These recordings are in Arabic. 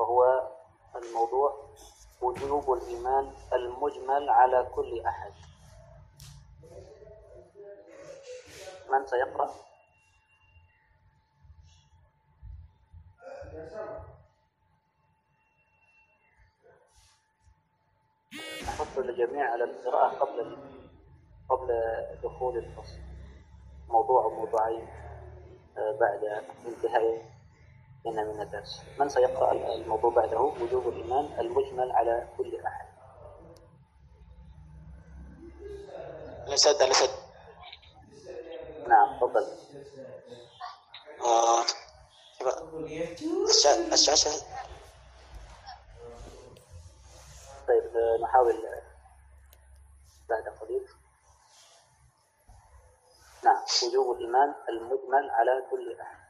وهو الموضوع وجوب الإيمان المجمل على كل أحد من سيقرأ؟ أحط الجميع على القراءة قبل قبل دخول الفصل موضوع موضوعين آه، بعد انتهاء من الدرس. من سيقرأ الموضوع بعده؟ وجوب الإيمان المجمل على كل أحد. الأسد الأسد نعم تفضل. آه. الشاشة طيب نحاول بعد قليل. نعم وجوب الإيمان المجمل على كل أحد.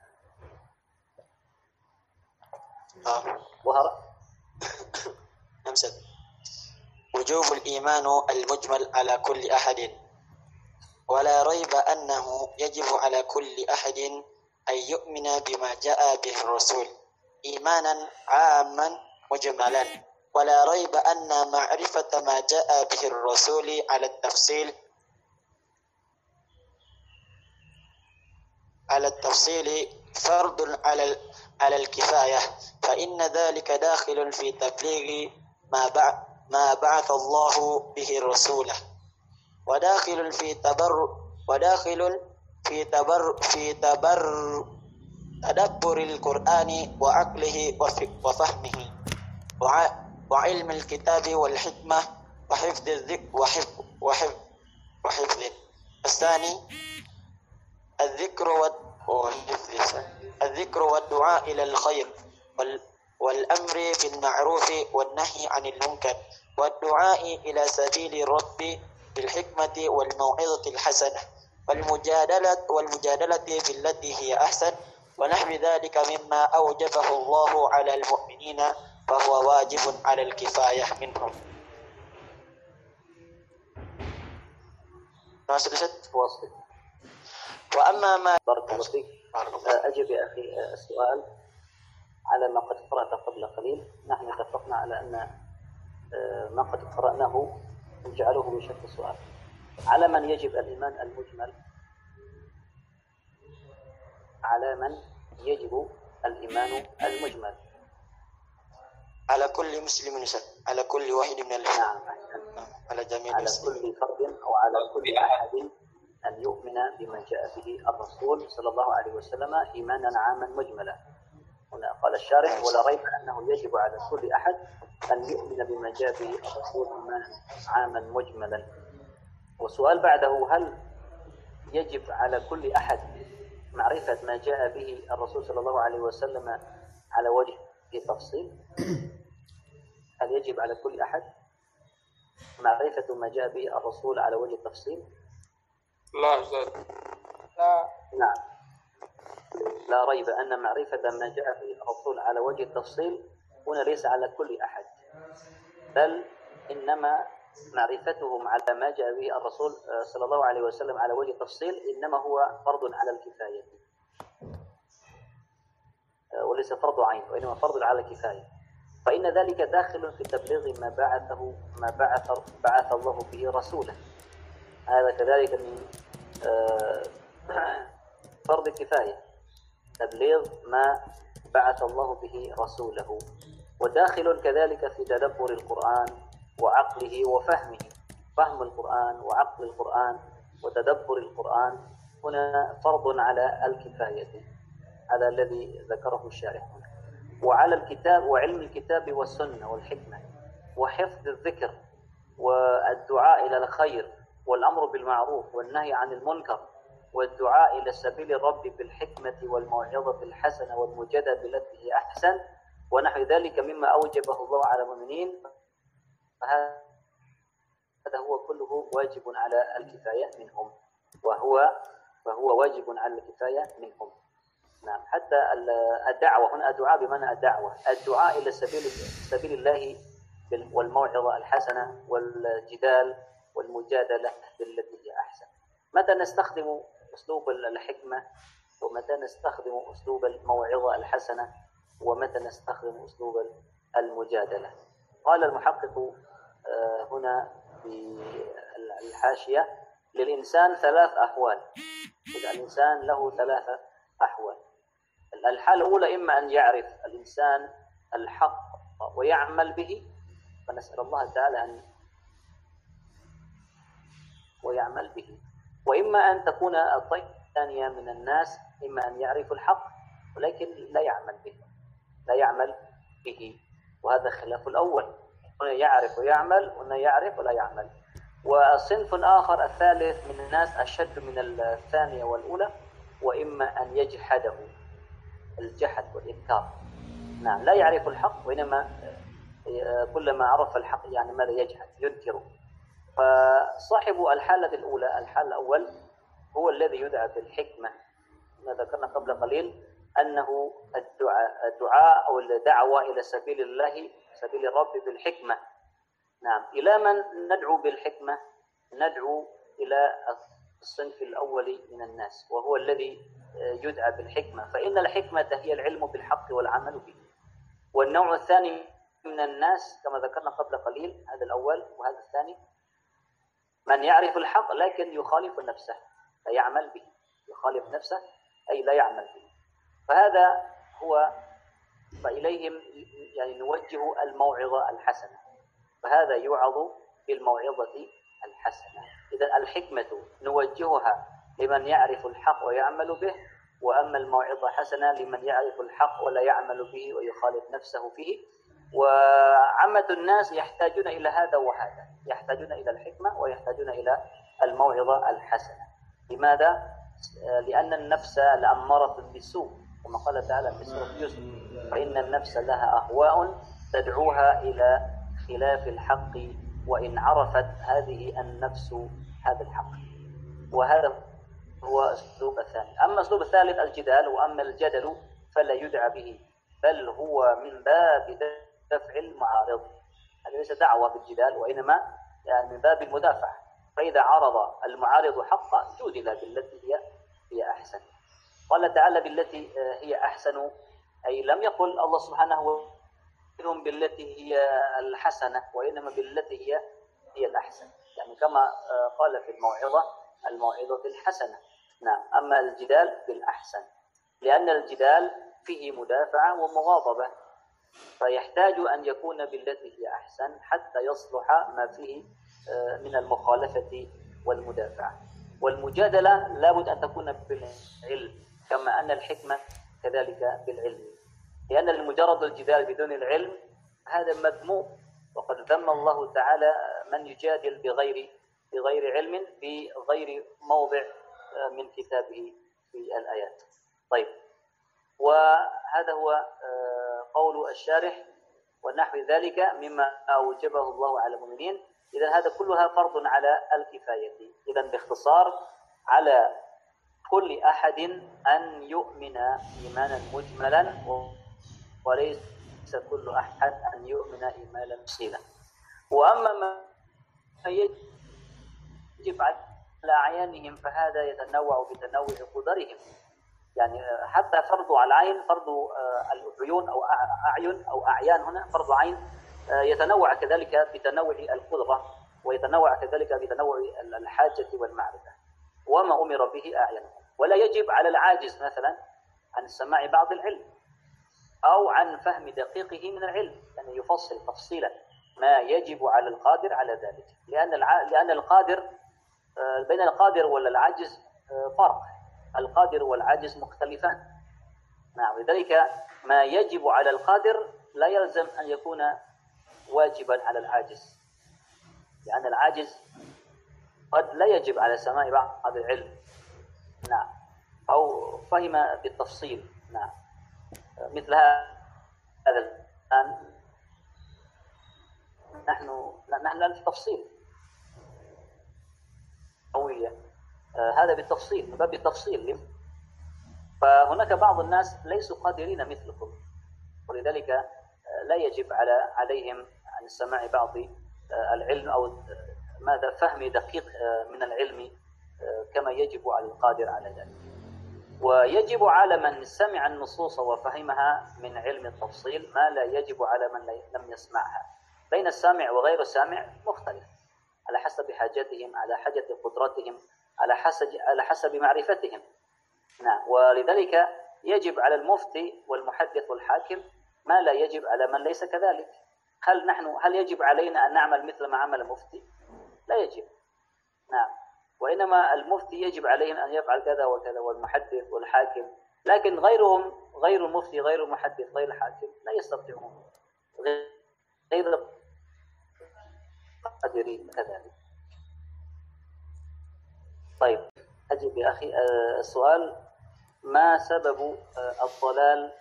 آه. ظهر أمسد وجوب الإيمان المجمل على كل أحد. ولا ريب أنه يجب على كل أحد أن يؤمن بما جاء به الرسول. إيمانا عاما مجملا ولا ريب أن معرفة ما جاء به الرسول على التفصيل. على التفصيل فرض على على الكفاية فإن ذلك داخل في تبليغ ما بعث ما بعث الله به رسوله وداخل في تبر وداخل في تبر في تبر تدبر القرآن وعقله وفهمه. وعلم الكتاب والحكمة وحفظ الذكر وحفظ وحفظ وحفظ الثاني الذكر الذكر والدعاء إلى الخير والأمر بالمعروف والنهي عن المنكر والدعاء إلى سبيل الرب بالحكمة والموعظة الحسنة والمجادلة والمجادلة بالتي هي أحسن ونحو ذلك مما أوجبه الله على المؤمنين فهو واجب على الكفاية منهم. واصل. وأما ما بارك الله فيك أجب يا أخي السؤال على ما قد قرأت قبل قليل. نحن اتفقنا على أن آه، ما قد قرأناه نجعله بشكل سؤال على من يجب الإيمان المجمل؟ على من يجب الإيمان المجمل؟ على كل مسلم على كل واحد من المسلمين نعم. على جميع على كل فرد أو على كل أحد. أن يؤمن بما جاء به الرسول صلى الله عليه وسلم إيمانا عاما مجملا هنا قال الشارح ولا ريب أنه يجب على كل أحد أن يؤمن بما جاء به الرسول إيمانا عاما مجملا والسؤال بعده هل يجب على كل أحد معرفة ما جاء به الرسول صلى الله عليه وسلم على وجه تفصيل هل يجب على كل أحد معرفة ما جاء به الرسول على وجه التفصيل لا أستاذ لا. نعم. لا ريب أن معرفة ما جاء به الرسول على وجه التفصيل هنا ليس على كل أحد بل إنما معرفتهم على ما جاء به الرسول آه، صلى الله عليه وسلم على وجه التفصيل إنما هو فرض على الكفاية. آه، وليس فرض عين وإنما فرض على الكفاية. فإن ذلك داخل في تبليغ ما بعثه ما بعث بعث الله به رسوله. هذا كذلك من فرض كفاية. تبليغ ما بعث الله به رسوله وداخل كذلك في تدبر القرآن وعقله وفهمه. فهم القرآن وعقل القرآن وتدبر القرآن هنا فرض على الكفاية هذا الذي ذكره الشارح هنا. وعلى الكتاب وعلم الكتاب والسنة والحكمة وحفظ الذكر والدعاء إلى الخير والأمر بالمعروف والنهي عن المنكر والدعاء إلى سبيل الرب بالحكمة والموعظة الحسنة والمجادلة بالتي هي أحسن ونحو ذلك مما أوجبه الله على المؤمنين. فهذا هو كله واجب على الكفاية منهم. وهو فهو واجب على الكفاية منهم. نعم. حتى الدعوة. هنا الدعاء بمعنى الدعوة. الدعاء إلى سبيل سبيل الله والموعظة الحسنة والجدال والمجادلة بالتي هي أحسن. متى نستخدم أسلوب الحكمة ومتى نستخدم أسلوب الموعظة الحسنة ومتى نستخدم أسلوب المجادلة؟ قال المحقق آه، هنا في الحاشية للإنسان ثلاث أحوال. الإنسان له ثلاثة أحوال. الحالة الأولى إما أن يعرف الإنسان الحق ويعمل به فنسأل الله تعالى أن ويعمل به. وإما أن تكون الطيب الثانية من الناس إما أن يعرف الحق ولكن لا يعمل به لا يعمل به. وهذا خلاف الأول. هنا يعرف ويعمل وهنا يعرف ولا يعمل. وصنف آخر الثالث من الناس أشد من الثانية والأولى وإما أن يجحده. الجحد والإنكار. نعم لا يعرف الحق وإنما آه، كلما عرف الحق يعني ماذا يجحد ينكره. فصاحب الحالة الأولى الحال الأول هو الذي يدعى بالحكمة ما ذكرنا قبل قليل أنه الدعاء, الدعاء أو الدعوة إلى سبيل الله سبيل الرب بالحكمة. نعم. إلى من ندعو بالحكمة؟ ندعو إلى الصنف الأول من الناس وهو الذي يدعى بالحكمة. فإن الحكمة هي العلم بالحق والعمل به. والنوع الثاني من الناس كما ذكرنا قبل قليل هذا الأول وهذا الثاني من يعرف الحق لكن يخالف نفسه لا يعمل به. يخالف نفسه أي لا يعمل به. فهذا هو فإليهم يعني نوجه الموعظة الحسنة. فهذا يوعظ بالموعظة الحسنة. إذا الحكمة نوجهها لمن يعرف الحق ويعمل به وأما الموعظة حسنة لمن يعرف الحق ولا يعمل به ويخالف نفسه فيه. وعامة الناس يحتاجون إلى هذا وهذا. يحتاجون إلى الحكمة ويحتاجون إلى الموعظة الحسنة. لماذا؟ لأن النفس لأمارة بالسوء كما قال تعالى في سورة يوسف فإن النفس لها أهواء تدعوها إلى خلاف الحق وإن عرفت هذه النفس هذا الحق. وهذا هو الأسلوب الثاني. أما الأسلوب الثالث الجدال وأما الجدل فلا يدعى به بل هو من باب دفع المعارض. هذا ليس دعوة بالجدال وإنما يعني من باب المدافعة. فإذا عرض المعارض حقا جودل بالتي هي هي أحسن. قال تعالى بالتي هي أحسن. أي لم يقل الله سبحانه منهم بالتي هي الحسنة وإنما بالتي هي هي الأحسن. يعني كما قال في الموعظة الموعظة الحسنة. نعم. أما الجدال بالأحسن. لأن الجدال فيه مدافعة ومغاضبة. فيحتاج أن يكون بالتي هي أحسن حتى يصلح ما فيه من المخالفة والمدافعة والمجادلة لابد أن تكون بالعلم كما أن الحكمة كذلك بالعلم. لأن المجرد الجدال بدون العلم هذا مذموم. وقد ذم الله تعالى من يجادل بغير بغير علم في غير موضع من كتابه في الآيات. طيب. وهذا هو قول الشارح ونحو ذلك مما أوجبه الله على المؤمنين. إذا هذا كلها فرض على الكفاية. إذا باختصار على كل أحد أن يؤمن إيمانا مجملا وليس كل أحد أن يؤمن إيمانا تفصيلا وأما ما يجب على أعيانهم فهذا يتنوع بتنوع قدرهم. يعني حتى فرض العين فرض العيون أو أعين أو أعيان هنا فرض عين يتنوع كذلك بتنوع القدرة ويتنوع كذلك بتنوع الحاجة والمعرفة. وما أمر به أعينهم ولا يجب على العاجز مثلا عن سماع بعض العلم أو عن فهم دقيقه من العلم يعني يفصل تفصيلا. ما يجب على القادر على ذلك. الع... لأن القادر بين القادر ولا العاجز فرق. القادر والعاجز مختلفان. نعم لذلك ما يجب على القادر لا يلزم أن يكون واجبا على العاجز لأن العاجز قد لا يجب على سماع بعض العلم. نعم أو فهم بالتفصيل. نعم مثل هذا الآن نحن نحن لا التفصيل. قوية. هذا بالتفصيل من باب التفصيل. فهناك بعض الناس ليسوا قادرين مثلكم ولذلك لا يجب على عليهم عن سماع بعض العلم أو ماذا فهم دقيق من العلم كما يجب على القادر على ذلك. ويجب على من سمع النصوص وفهمها من علم التفصيل ما لا يجب على من لم يسمعها. بين السامع وغير السامع مختلف على حسب حاجتهم على حاجة قدرتهم على حسب على حسب معرفتهم. نعم. ولذلك يجب على المفتي والمحدث والحاكم ما لا يجب على من ليس كذلك. هل نحن هل يجب علينا أن نعمل مثل ما عمل المفتي؟ لا يجب. نعم. وإنما المفتي يجب عليهم أن يفعل كذا وكذا والمحدث والحاكم. لكن غيرهم غير المفتي غير المحدث غير الحاكم لا يستطيعون. غير قادرين كذلك. طيب أجب يا أخي آه، السؤال ما سبب آه، الضلال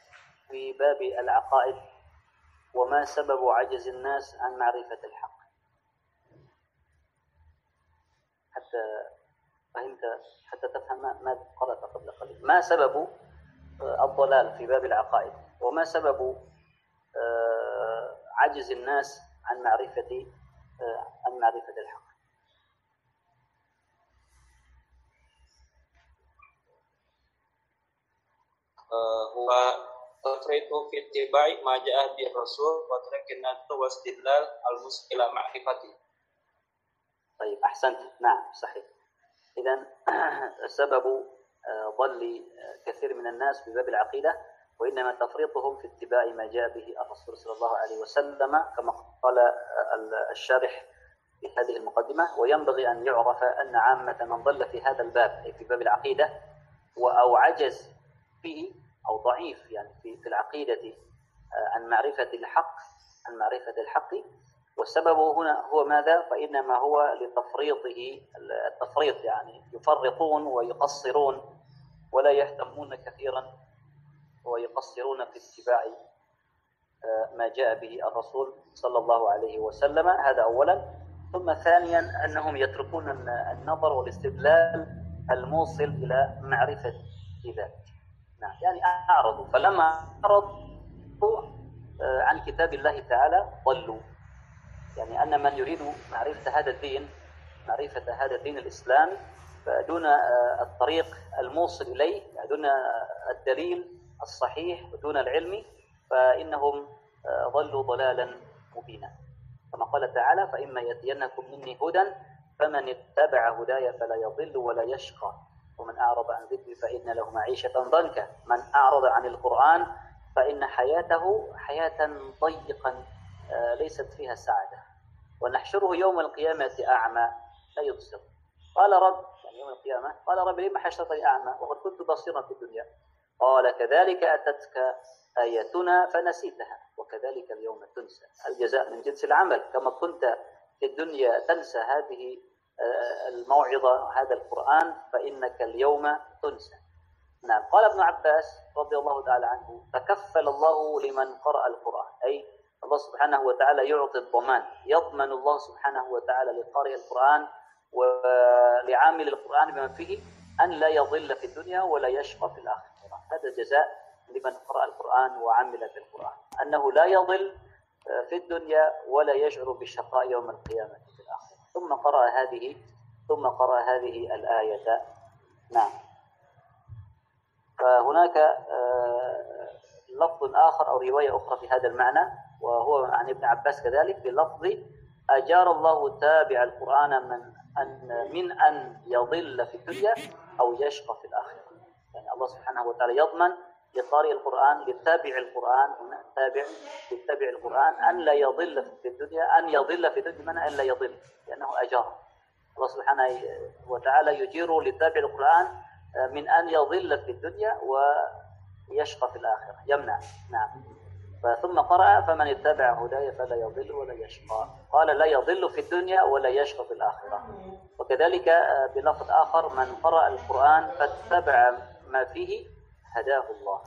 في باب العقائد؟ وما سبب عجز الناس عن معرفة الحق؟ حتى فهمت حتى تفهم ما قرأت قبل قليل. ما سبب آه، الضلال في باب العقائد؟ وما سبب عجز الناس عن معرفة عن معرفة الحق؟ هو تفريط في اتباع ما جاء به الرسول وترك النت واستدلال المسك إلى معرفته طيب أحسنت. نعم صحيح. إذا سبب ضل كثير من الناس في باب العقيدة وإنما تفريطهم في اتباع ما جاء به الرسول صلى الله عليه وسلم كما قال الشارح في هذه المقدمة. وينبغي أن يعرف أن عامة من ضل في هذا الباب أي في باب العقيدة أو عجز فيه أو ضعيف يعني في في العقيدة آه، عن معرفة الحق عن معرفة الحق. والسبب هنا هو ماذا؟ فإنما هو لتفريطه التفريط يعني يفرطون ويقصرون ولا يهتمون كثيرا ويقصرون في اتباع آه، ما جاء به الرسول صلى الله عليه وسلم. هذا أولا. ثم ثانيا أنهم يتركون النظر والاستدلال الموصل إلى معرفة ذلك. نعم يعني أعرضوا فلما أعرضوا آه، عن كتاب الله تعالى ضلوا. يعني أن من يريد معرفة هذا الدين معرفة هذا الدين الإسلامي فدون آه، الطريق الموصل إليه يعني دون الدليل الصحيح ودون العلم فإنهم آه، ضلوا ضلالا مبينا. كما قال تعالى فإما يأتينكم مني هدى فمن اتبع هداي فلا يضل ولا يشقى. ومن أعرض عن ذكري فإن له معيشة ضنكا. من أعرض عن القرآن فإن حياته حياة ضيقا آه، ليست فيها سعادة. ونحشره يوم القيامة أعمى لا يبصر. قال رب يعني يوم القيامة قال رب لما حشرتني أعمى؟ وقد كنت بصيرا في الدنيا. قال كذلك أتتك آياتنا فنسيتها وكذلك اليوم تنسى. الجزاء من جنس العمل. كما كنت في الدنيا تنسى هذه الموعظة هذا القرآن فإنك اليوم تنسى. نعم. قال ابن عباس رضي الله تعالى عنه تكفل الله لمن قرأ القرآن. أي الله سبحانه وتعالى يعطي الضمان يضمن الله سبحانه وتعالى لقارئ القرآن ولعامل القرآن بما فيه أن لا يضل في الدنيا ولا يشقى في الآخرة. هذا جزاء لمن قرأ القرآن وعمل بالقرآن. أنه لا يضل في الدنيا ولا يشعر بالشقاء يوم القيامة. في ثم قرأ هذه ثم قرأ هذه الآية. نعم. فهناك آه، لفظ آخر أو رواية أخرى في هذا المعنى وهو عن ابن عباس كذلك بلفظ أجار الله تابع القرآن من أن من أن يضل في الدنيا أو يشقى في الآخرة. يعني الله سبحانه وتعالى يضمن لقارئ القرآن لتابع القرآن تابع لتابع القرآن أن لا يضل في الدنيا أن يضل في الدنيا من أن لا يضل لأنه أجار الله سبحانه وتعالى يجير لتابع القرآن آه، من أن يضل في الدنيا ويشقى في الآخرة يمنع. نعم. ثم قرأ فمن اتبع هداي فلا يضل ولا يشقى. قال لا يضل في الدنيا ولا يشقى في الآخرة. وكذلك آه، بلفظ آخر من قرأ القرآن فاتبع ما فيه هداه الله.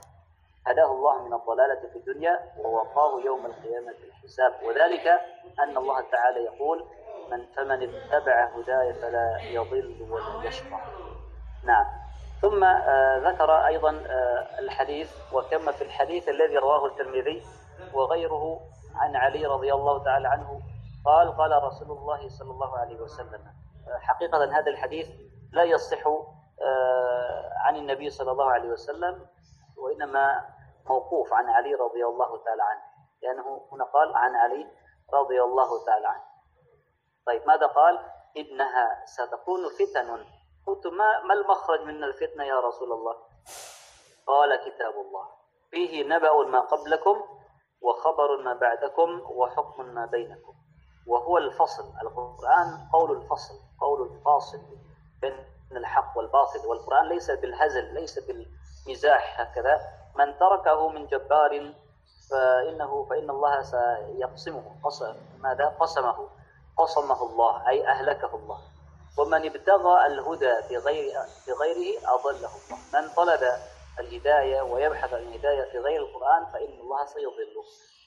هداه الله من الضلالة في الدنيا ووقاه يوم القيامة الحساب. وذلك أن الله تعالى يقول من فمن اتبع هداي فلا يضل ولا يشقى. نعم. ثم آه ذكر أيضا آه الحديث وكما في الحديث الذي رواه الترمذي وغيره عن علي رضي الله تعالى عنه قال قال رسول الله صلى الله عليه وسلم. آه حقيقة هذا الحديث لا يصح عن النبي صلى الله عليه وسلم وإنما موقوف عن علي رضي الله تعالى عنه لأنه هنا قال عن علي رضي الله تعالى عنه. طيب ماذا قال؟ إنها ستكون فتن. قلت ما, ما المخرج من الفتنة يا رسول الله؟ قال كتاب الله. فيه نبأ ما قبلكم وخبر ما بعدكم وحكم ما بينكم. وهو الفصل القرآن قول الفصل قول الفاصل. بين الحق والباطل والقرآن ليس بالهزل ليس بالمزاح هكذا. من تركه من جبار فإنه فإن الله سيقسمه. قسم ماذا؟ قسمه. قسمه الله أي أهلكه الله. ومن ابتغى الهدى في غير في غيره أضله الله. من طلب الهداية ويبحث عن الهداية في غير القرآن فإن الله سيضله.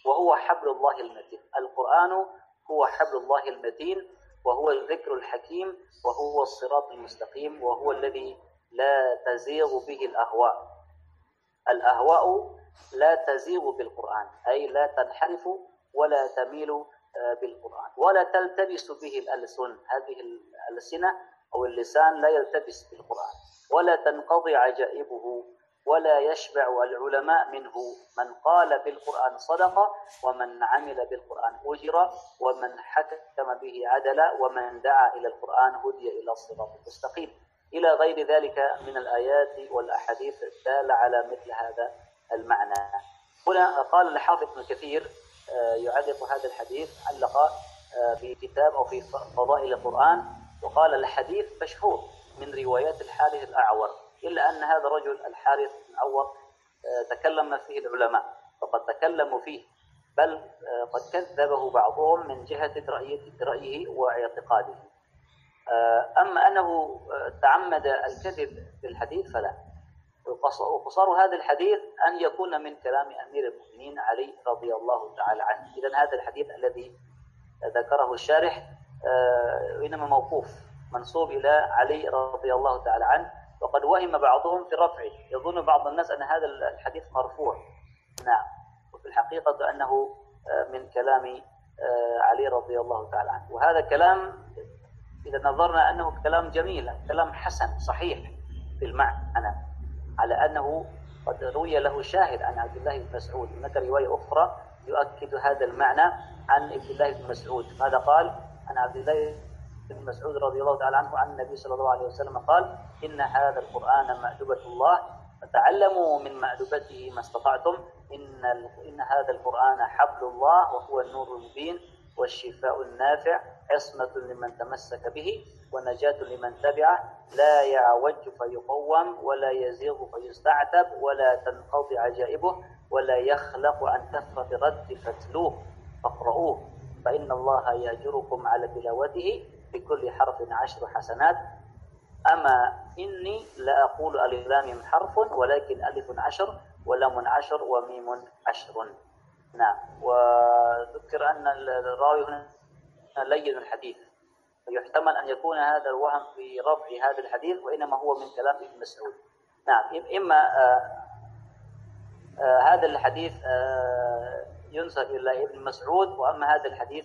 وهو حبل الله المتين. القرآن هو حبل الله المتين. وهو الذكر الحكيم وهو الصراط المستقيم وهو الذي لا تزيغ به الأهواء. الأهواء لا تزيغ بالقرآن أي لا تنحرف ولا تميل آه، بالقرآن. ولا تلتبس به الألسن هذه الألسنة أو اللسان لا يلتبس بالقرآن. ولا تنقضي عجائبه ولا يشبع العلماء منه. من قال بالقرآن صدق ومن عمل بالقرآن أجر ومن حكم به عدل ومن دعا إلى القرآن هدي إلى الصراط المستقيم. إلى غير ذلك من الآيات والأحاديث الدالة على مثل هذا المعنى. هنا قال الحافظ ابن كثير آه، يعلق هذا الحديث علق آه، في كتاب أو في فضائل القرآن وقال الحديث مشهور من روايات الحارث الأعور. إلا أن هذا الرجل الحارث الأعور آه، تكلم فيه العلماء فقد تكلموا فيه بل قد كذبه بعضهم من جهة رأيه واعتقاده. أما أنه تعمد الكذب في الحديث فلا وقصار هذا الحديث أن يكون من كلام أمير المؤمنين علي رضي الله تعالى عنه. إذا هذا الحديث الذي ذكره الشارح آه، إنما موقوف منصوب إلى علي رضي الله تعالى عنه. وقد وهم بعضهم في رفعه. يظن بعض الناس أن هذا الحديث مرفوع. نعم. وفي الحقيقة أنه آه، من كلام آه، علي رضي الله تعالى عنه. وهذا كلام إذا نظرنا أنه كلام جميل كلام حسن صحيح في المعنى على أنه قد روي له شاهد عن عبد الله بن مسعود. هناك رواية أخرى يؤكد هذا المعنى عن عبد الله بن مسعود. ماذا قال؟ عن عبد الله بن مسعود رضي الله تعالى عنه عن النبي صلى الله عليه وسلم قال إن هذا القرآن مأدبة الله فتعلموا من مأدبته ما استطعتم. إن إن هذا القرآن حبل الله وهو النور المبين والشفاء النافع عصمة لمن تمسك به ونجاة لمن تبعه. لا يعوج فيقوم ولا يزيغ فيستعتب ولا تنقضي عجائبه ولا يخلق عن كثرة رد فتلوه فاقرؤوه. فإن الله يأجركم على تلاوته بكل حرف عشر حسنات. أما إني لا أقول ألف لام حرف ولكن ألف عشر ولام عشر وميم عشر. نعم. وذكر أن الراوي هنا لين الحديث. فيحتمل أن يكون هذا الوهم في رفع هذا الحديث وإنما هو من كلام ابن مسعود. نعم. إما آه آه هذا الحديث آه ينسب إلى ابن مسعود وأما هذا الحديث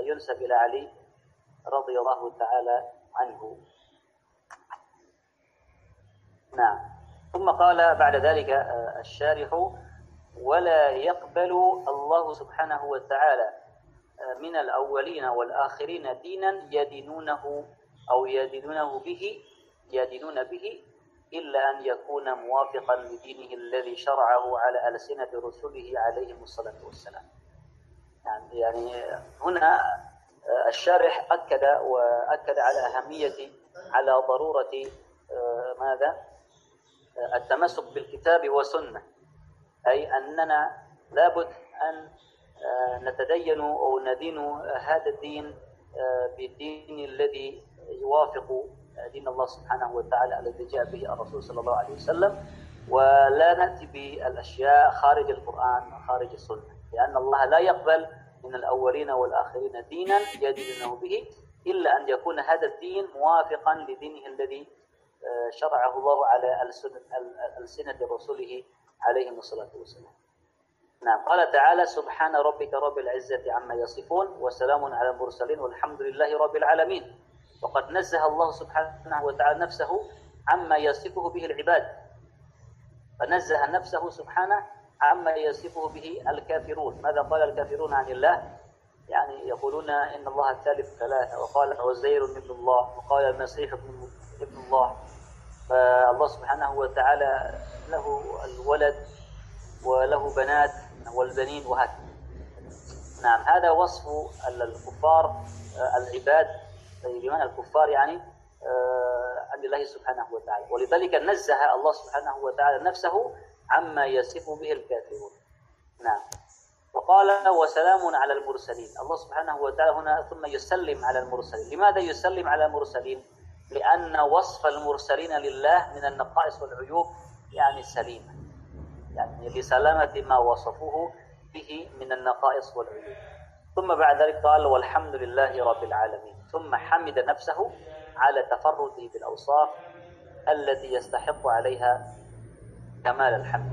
ينسب إلى علي. رضي الله تعالى عنه. نعم. ثم قال بعد ذلك آه، الشارح ولا يقبل الله سبحانه وتعالى آه، من الأولين والآخرين دينا يدينونه أو يدينونه به يدينون به إلا أن يكون موافقا لدينه الذي شرعه على ألسنة رسله عليهم الصلاة والسلام. يعني, يعني هنا الشارح أكد وأكد على أهمية على ضرورة آه، ماذا؟ التمسك بالكتاب والسنة أي أننا لابد أن آه، نتدين أو ندين هذا الدين آه، بالدين الذي يوافق دين الله سبحانه وتعالى الذي جاء به الرسول صلى الله عليه وسلم. ولا نأتي بالأشياء خارج القرآن وخارج السنة لأن الله لا يقبل من الأولين والآخرين دينا يدينه به إلا أن يكون هذا الدين موافقا لدينه الذي آه، شرعه الله على ألسنة رسوله عليهم الصلاة والسلام. نعم. قال تعالى سبحان ربك رب العزة عما يصفون وسلام على المرسلين والحمد لله رب العالمين. وقد نزه الله سبحانه وتعالى نفسه عما يصفه به العباد. فنزه نفسه سبحانه عما يصفه به الكافرون. ماذا قال الكافرون عن الله؟ يعني يقولون إن الله الثالث ثلاثة وقال عزير ابن الله وقال المسيح ابن الله. فالله سبحانه وتعالى له الولد وله بنات والبنين وهكذا نعم هذا وصف الكفار العباد. بمعنى الكفار يعني عن الله سبحانه وتعالى. ولذلك نزه الله سبحانه وتعالى نفسه عما يصف به الكافرون. نعم. وقال وسلام على المرسلين. الله سبحانه وتعالى هنا ثم يسلم على المرسلين. لماذا يسلم على المرسلين؟ لأن وصف المرسلين لله من النقائص والعيوب يعني سليمة. يعني لسلامة ما وصفوه به من النقائص والعيوب. ثم بعد ذلك قال والحمد لله رب العالمين. ثم حمد نفسه على تفرده بالأوصاف التي يستحق عليها كمال الحمد.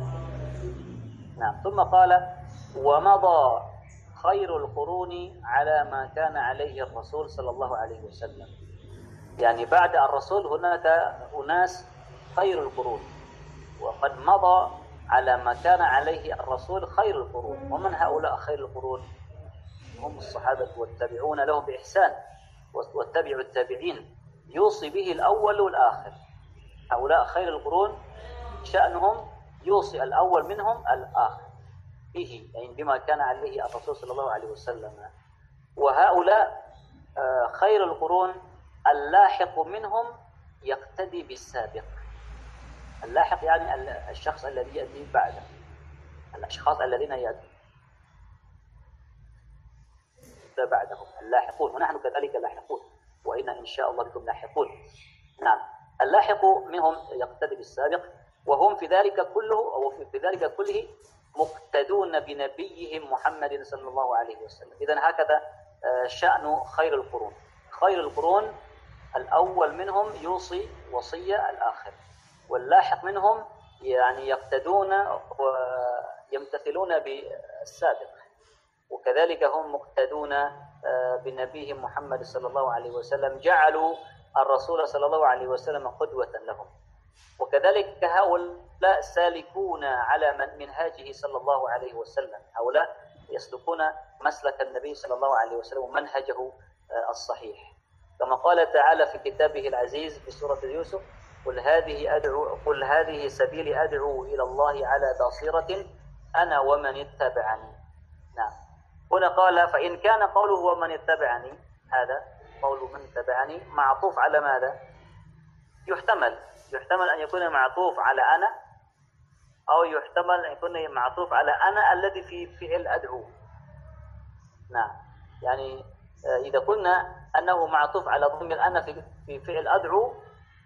نعم ثم قال ومضى خير القرون على ما كان عليه الرسول صلى الله عليه وسلم. يعني بعد الرسول هناك أناس خير القرون وقد مضى على ما كان عليه الرسول خير القرون. ومن هؤلاء خير القرون؟ هم الصحابة والتابعون لهم بإحسان واتبعوا التابعين. يوصي به الأول والآخر. هؤلاء خير القرون شأنهم يوصي الأول منهم الآخر. به يعني بما كان عليه الرسول صلى الله عليه وسلم. وهؤلاء آه، خير القرون اللاحق منهم يقتدي بالسابق. اللاحق يعني الشخص الذي يأتي بعده. الأشخاص الذين يأتي بعدهم. اللاحقون. ونحن كذلك لاحقون. وإن إن شاء الله بكم لاحقون. نعم. اللاحق منهم يقتدي بالسابق. وهم في ذلك كله أو في ذلك كله مقتدون بنبيهم محمد صلى الله عليه وسلم. إذا هكذا آه، شأن خير القرون. خير القرون الأول منهم يوصي وصية الآخر. واللاحق منهم يعني يقتدون ويمتثلون بالسابق. وكذلك هم مقتدون آه، بنبيهم محمد صلى الله عليه وسلم. جعلوا الرسول صلى الله عليه وسلم قدوة لهم. وكذلك هؤلاء سالكون على من منهاجه صلى الله عليه وسلم. هؤلاء يسلكون مسلك النبي صلى الله عليه وسلم ومنهجه آه، الصحيح. كما قال تعالى في كتابه العزيز في سورة يوسف قل هذه أدعو قل هذه سبيلي أدعو إلى الله على بصيرة أنا ومن اتبعني. نعم. هنا قال فإن كان قوله ومن اتبعني هذا قول من اتبعني معطوف على ماذا؟ يحتمل. يحتمل أن يكون معطوف على أنا أو يحتمل أن يكون معطوف على أنا الذي في فعل أدعو. نعم. يعني آه، إذا قلنا أنه معطوف على ضمير أنا في في فعل أدعو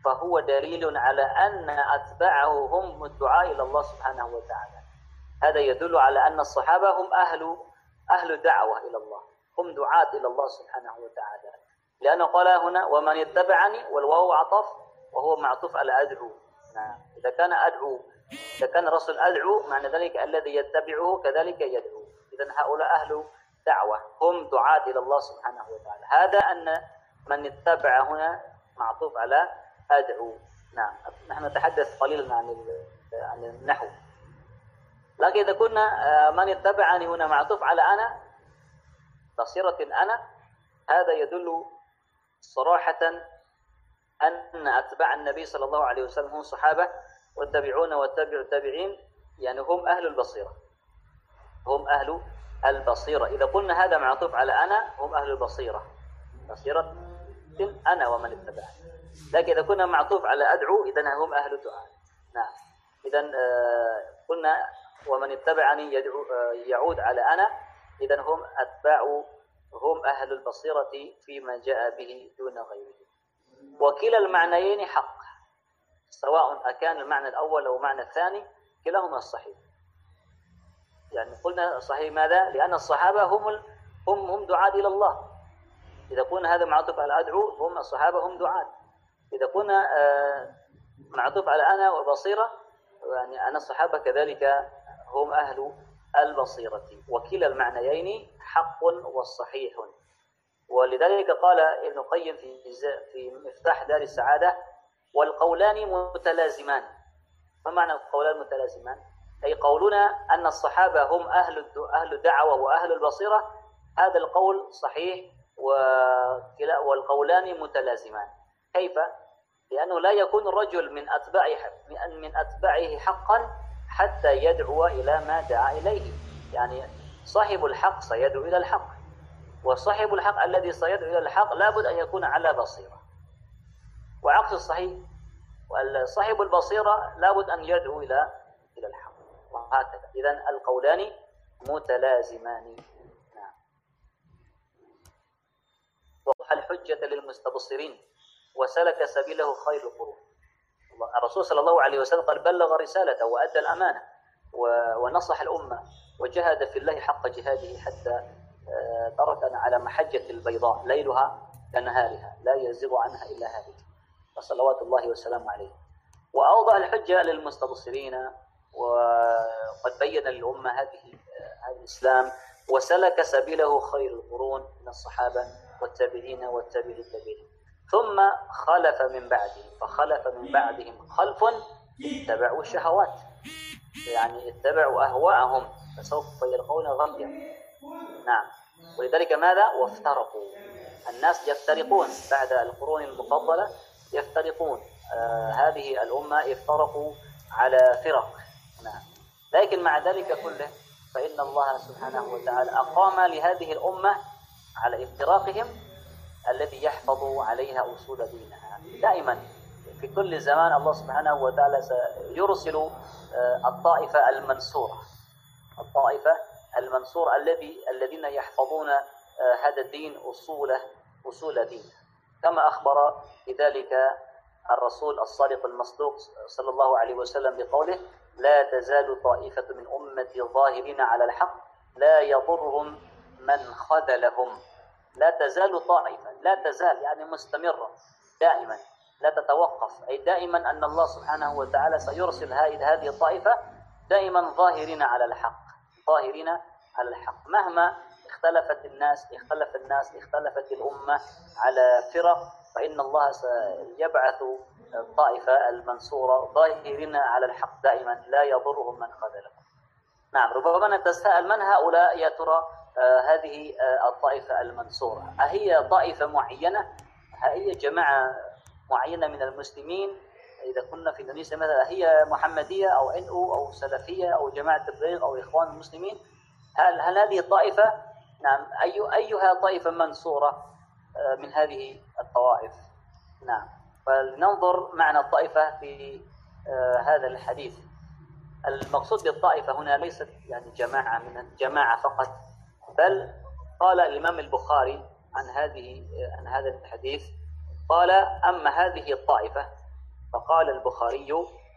فهو دليل على أن أتباعه هم الدعاء إلى الله سبحانه وتعالى. هذا يدل على أن الصحابة هم أهل أهل دعوة إلى الله هم دعاة إلى الله سبحانه وتعالى. لأنه قال هنا ومن اتبعني والواو عطف وهو معطوف على أدعو. نعم. إذا كان أدعو إذا كان الرسول أدعو معنى ذلك الذي يتبعه كذلك يدعو. إذا هؤلاء أهل دعوة هم دعاة إلى الله سبحانه وتعالى. هذا أن من اتبع هنا معطوف على أدعو. نعم. نحن نتحدث قليلا عن عن النحو. لكن إذا كنا آه، من اتبعني هنا معطوف على أنا بصيرة أنا هذا يدل صراحة أن أتباع النبي صلى الله عليه وسلم هم صحابة والتابعون والتابع التابعين يعني هم أهل البصيرة. هم أهل البصيرة. إذا قلنا هذا معطوف على أنا هم أهل البصيرة. بصيرة أنا ومن اتبعني لكن إذا كنا معطوف على أدعو إذا هم أهل الدعاء نعم. إذا آه، قلنا ومن اتبعني يدعو آه، يعود على أنا. إذا هم أتباع هم أهل البصيرة فيما جاء به دون غيره. وكلا المعنيين حق. سواء أكان المعنى الأول أو المعنى الثاني كلاهما صحيح. يعني قلنا صحيح ماذا؟ لأن الصحابة هم هم هم دعاة إلى الله. إذا قلنا هذا معطوف على أدعو هم الصحابة هم دعاة. إذا قلنا آه، معطوف على أنا وبصيرة يعني أنا الصحابة كذلك هم أهل البصيرة. وكلا المعنيين حق وصحيح. ولذلك قال ابن القيم في في مفتاح دار السعادة والقولان متلازمان. ما معنى القولان متلازمان؟ أي قولنا أن الصحابة هم أهل أهل الدعوة وأهل البصيرة. هذا القول صحيح والقولان متلازمان. كيف؟ لأنه لا يكون الرجل من أتباع من أتباعه حقا حتى يدعو إلى ما دعا إليه. يعني صاحب الحق سيدعو إلى الحق. وصاحب الحق الذي سيدعو إلى الحق لابد أن يكون على بصيرة. وعكس الصحيح صاحب البصيرة لابد أن يدعو إلى إلى الحق. وهكذا. إذا القولان متلازمان. نعم. وضح الحجة للمستبصرين. وسلك سبيله خير القرون الرسول صلى الله عليه وسلم قد بلغ رسالته وأدى الأمانة ونصح الأمة وجهد في الله حق جهاده حتى آه، تركنا على محجة البيضاء ليلها كنهارها لا يزيغ عنها إلا هذه فصلوات الله وسلامه عليه. وأوضح الحجة للمستبصرين وقد بين للأمة هذه هذا الإسلام وسلك سبيله خير القرون من الصحابة والتابعين والتابعين التابعين. ثم خلف من بعدهم فخلف من بعدهم خلف اتبعوا الشهوات. يعني اتبعوا أهواءهم فسوف يلقون غيا نعم ولذلك ماذا؟ وافترقوا. الناس يفترقون. بعد القرون المفضلة يفترقون. آه هذه الأمة افترقوا على فرق. نعم. لكن مع ذلك كله فإن الله سبحانه وتعالى أقام لهذه الأمة على افتراقهم الذي يحفظ عليها أصول دينها. دائما في كل زمان الله سبحانه وتعالى سيرسل آه، الطائفة المنصورة. الطائفة المنصور الذي الذين يحفظون آه، هذا الدين أصوله أصول دينه كما أخبر بذلك الرسول الصادق المصدوق صلى الله عليه وسلم بقوله لا تزال طائفة من أمتي ظاهرين على الحق لا يضرهم من خذلهم. لا تزال طائفة لا تزال يعني مستمرة دائما. لا تتوقف. أي دائما أن الله سبحانه وتعالى سيرسل هذه الطائفة دائما ظاهرين على الحق. ظاهرين على الحق. مهما اختلفت الناس اختلف الناس اختلفت الأمة على فرق فإن الله سيبعث الطائفة المنصورة ظاهرين على الحق دائما لا يضرهم من خذلهم. نعم ربما نتساءل من هؤلاء يا ترى آه هذه آه الطائفة المنصورة؟ أهي طائفة معينة؟ هي جماعة معينة من المسلمين؟ إذا كنا في إندونيسيا مثلا هي محمدية أو إن أو أو سلفية أو جماعة تبليغ أو إخوان المسلمين هل هل هذه الطائفة نعم. أي أيها طائفة منصورة آه، من هذه الطوائف؟ نعم. فلننظر معنى الطائفة في آه، هذا الحديث. المقصود بالطائفة هنا ليست يعني جماعة من الجماعة فقط بل قال الإمام البخاري عن هذه آه، عن هذا الحديث قال أما هذه الطائفة فقال البخاري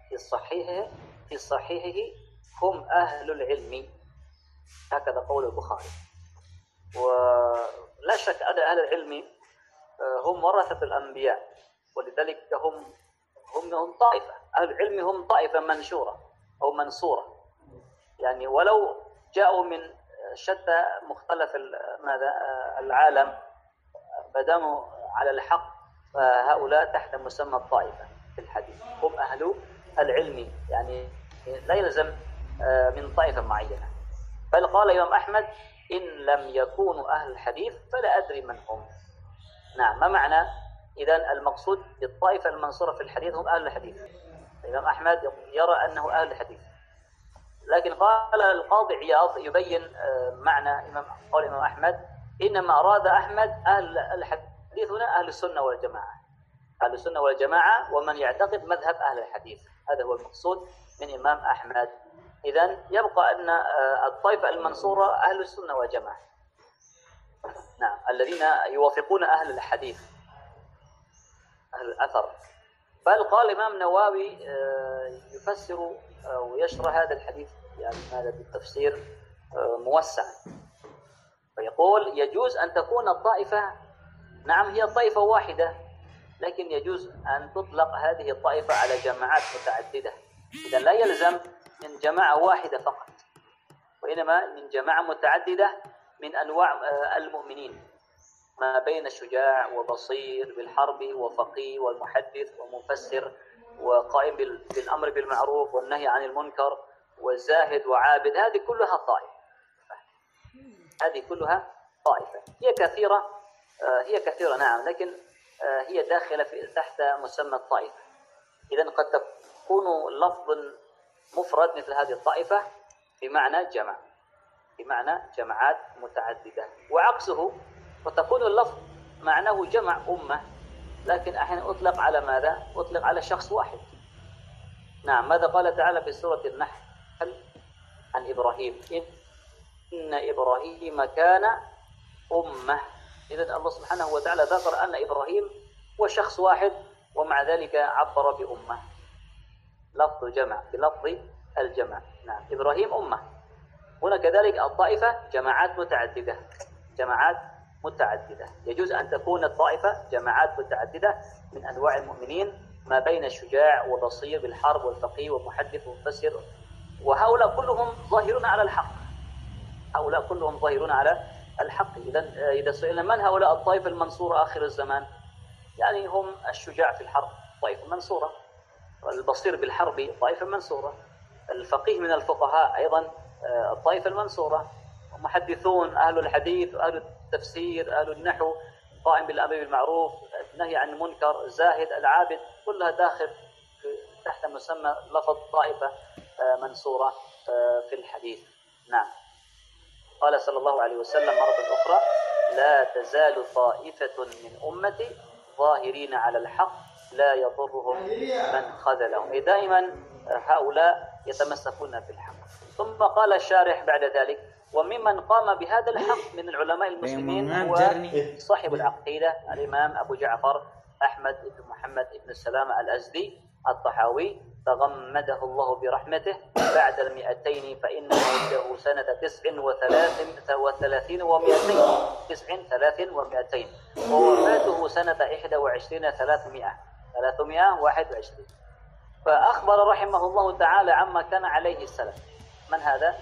في صحيحه في صحيحه هم أهل العلم. هكذا قول البخاري. ولا شك أن أهل العلم آه، هم ورثة الأنبياء. ولذلك هم هم هم طائفة. أهل العلم هم طائفة منشورة أو منصورة. يعني ولو جاءوا من شتى مختلف ماذا آه، العالم فداموا على الحق فهؤلاء تحت مسمى الطائفة. الحديث. هم أهل العلم يعني لا يلزم آه، من طائفة معينة. بل قال الإمام أحمد إن لم يكونوا أهل الحديث فلا أدري من هم. نعم ما معنى؟ إذا المقصود بالطائفة المنصورة في الحديث هم أهل الحديث. الإمام أحمد يرى أنه أهل الحديث. لكن قال القاضي عياض يبين آه، معنى إمام قول الإمام أحمد إنما أراد أحمد أهل الحديث هنا أهل السنة والجماعة. أهل السنة والجماعة ومن يعتقد مذهب أهل الحديث. هذا هو المقصود من إمام أحمد. إذا يبقى أن آه، الطائفة المنصورة أهل السنة والجماعة. نعم الذين يوافقون أهل الحديث أهل الأثر. بل قال الإمام نواوي آه، يفسر ويشرح هذا الحديث يعني هذا بالتفسير آه، موسع فيقول يجوز أن تكون الطائفة نعم هي طائفة واحدة لكن يجوز أن تطلق هذه الطائفة على جماعات متعددة. إذا لا يلزم من جماعة واحدة فقط وإنما من جماعة متعددة من أنواع آه، المؤمنين. ما بين شجاع وبصير بالحرب وفقيه والمحدث ومفسر وقائم بال- بالأمر بالمعروف والنهي عن المنكر وزاهد وعابد هذه كلها طائفة. هذه كلها طائفة. هي كثيرة آه، هي كثيرة نعم لكن هي داخلة في تحت مسمى الطائفة. إذا قد تكون لفظ مفرد مثل هذه الطائفة بمعنى جمع بمعنى جماعات متعددة. وعكسه وتكون اللفظ معناه جمع أمة لكن أحيانا أطلق على ماذا؟ أطلق على شخص واحد. نعم ماذا قال تعالى في سورة النحل؟ عن إبراهيم إن إبراهيم كان أمة. إذا الله سبحانه وتعالى ذكر أن إبراهيم هو شخص واحد ومع ذلك عبر بأمة. لفظ جمع بلفظ الجمع. نعم إبراهيم أمة. هنا كذلك الطائفة جماعات متعددة. جماعات متعددة. يجوز أن تكون الطائفة جماعات متعددة من أنواع المؤمنين ما بين الشجاع وبصير بالحرب والفقيه ومحدث ومفسر. وهؤلاء كلهم ظاهرون على الحق. هؤلاء كلهم ظاهرون على الحق إذا إذا سئلنا من هؤلاء الطائفة المنصورة آخر الزمان؟ يعني هم الشجاع في الحرب طائفة منصورة. البصير بالحرب طائفة منصورة. الفقيه من الفقهاء أيضا آه، الطائفة المنصورة محدثون أهل الحديث أهل التفسير أهل النحو قائم بالأمر بالمعروف النهي عن المنكر زاهد العابد كلها داخل تحت مسمى لفظ طائفة آه، منصورة آه، في الحديث. نعم. قال صلى الله عليه وسلم مرة أخرى لا تزال طائفة من أمتي ظاهرين على الحق لا يضرهم من خذلهم. دائما هؤلاء يتمسكون بالحق. ثم قال الشارح بعد ذلك وممن قام بهذا الحق من العلماء المسلمين هو صاحب العقيدة الإمام أبو جعفر أحمد بن محمد بن السلام الأزدي الطحاوي تغمده الله برحمته بعد المئتين فإن موته سنة تسع وثلاث وثلاثين ومئتين تسع ثلاث ومئتين ووفاته سنة إحدى وعشرين ثلاثمائة ثلاثمائة واحد وعشرين فأخبر رحمه الله تعالى عما كان عليه السلف من هذا؟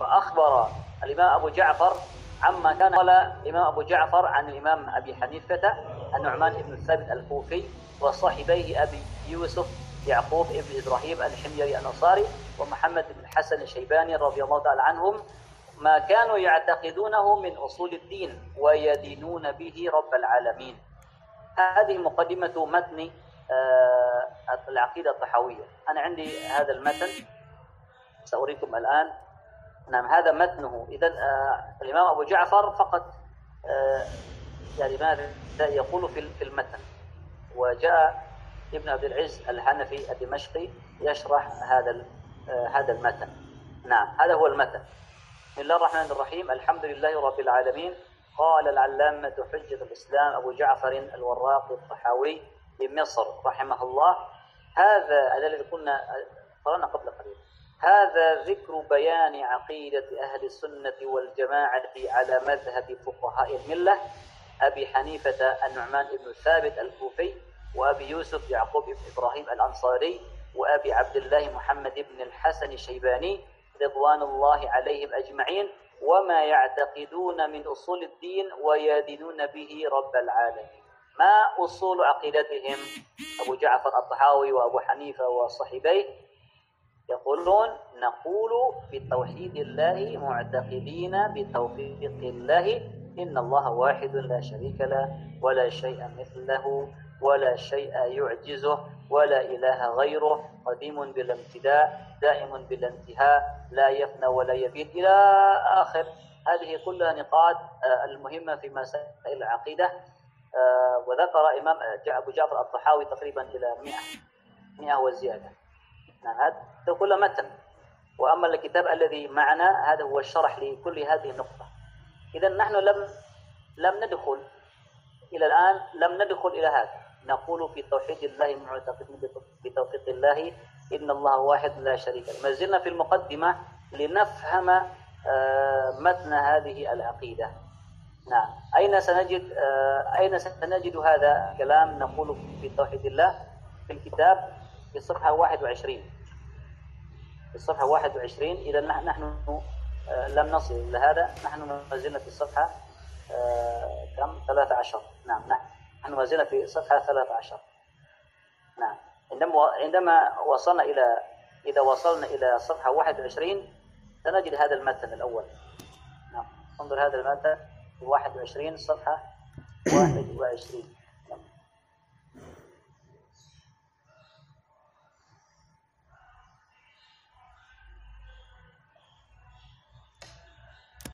فأخبر الإمام أبو جعفر عما كان قال الإمام أبو جعفر عن الإمام أبي حنيفة النعمان بن ثابت الكوفي وصاحبيه أبي يوسف يعقوب بن إبراهيم الحميري الأنصاري ومحمد بن الحسن الشيباني رضي الله تعالى عنهم ما كانوا يعتقدونه من أصول الدين ويدينون به رب العالمين. هذه مقدمة متن آه، العقيدة الطحاوية. أنا عندي هذا المتن سأريكم الآن. نعم هذا متنه. إذا آه، الإمام أبو جعفر فقط آه، يعني ماذا يقول في المتن. وجاء ابن عبد العز الحنفي الدمشقي يشرح هذا آه، هذا المتن. نعم هذا هو المتن. بسم الله الرحمن الرحيم. الحمد لله رب العالمين. قال العلامة حجة الإسلام أبو جعفر الوراقي الطحاوي بمصر رحمه الله هذا الذي كنا قرأنا قبل قليل. هذا ذكر بيان عقيدة أهل السنة والجماعة على مذهب فقهاء الملة أبي حنيفة النعمان بن ثابت الكوفي وأبي يوسف يعقوب بن إبراهيم الأنصاري وأبي عبد الله محمد بن الحسن الشيباني رضوان الله عليهم أجمعين وما يعتقدون من أصول الدين ويدينون به رب العالمين. ما أصول عقيدتهم؟ أبو جعفر الطحاوي وأبو حنيفة وصحبيه يقولون نقول بتوحيد الله معتقدين بتوفيق الله إن الله واحد لا شريك له ولا شيء مثله. ولا شيء يعجزه ولا إله غيره. قديم بلا ابتداء دائم بلا انتهاء لا يفنى ولا يبيد. إلى آخر هذه كلها نقاط آه، المهمة في مسائل العقيدة. آه، وذكر إمام أبو جعفر الطحاوي تقريبا إلى 100 100 وزيادة. نعم هذا كله متن. وأما الكتاب الذي معنا هذا هو الشرح لكل هذه النقطة. إذا نحن لم لم ندخل إلى الآن لم ندخل إلى هذا. نقول في توحيد الله معتقدين بتوفيق الله إن الله واحد لا شريك له. ما زلنا في المقدمة لنفهم آه، متن هذه العقيدة. نعم. أين سنجد آه، أين سنجد هذا الكلام؟ نقول في توحيد الله في الكتاب في الصفحة 21 في الصفحة 21 إذا نحن آه، لم نصل إلى هذا. نحن ما زلنا في الصفحة كم؟ 13 نعم نحن. ما زلنا في صفحة 13 نعم. عندما عندما وصلنا إلى إذا وصلنا إلى صفحة 21 سنجد هذا المتن الأول. نعم. انظر هذا المتن 21 صفحة 21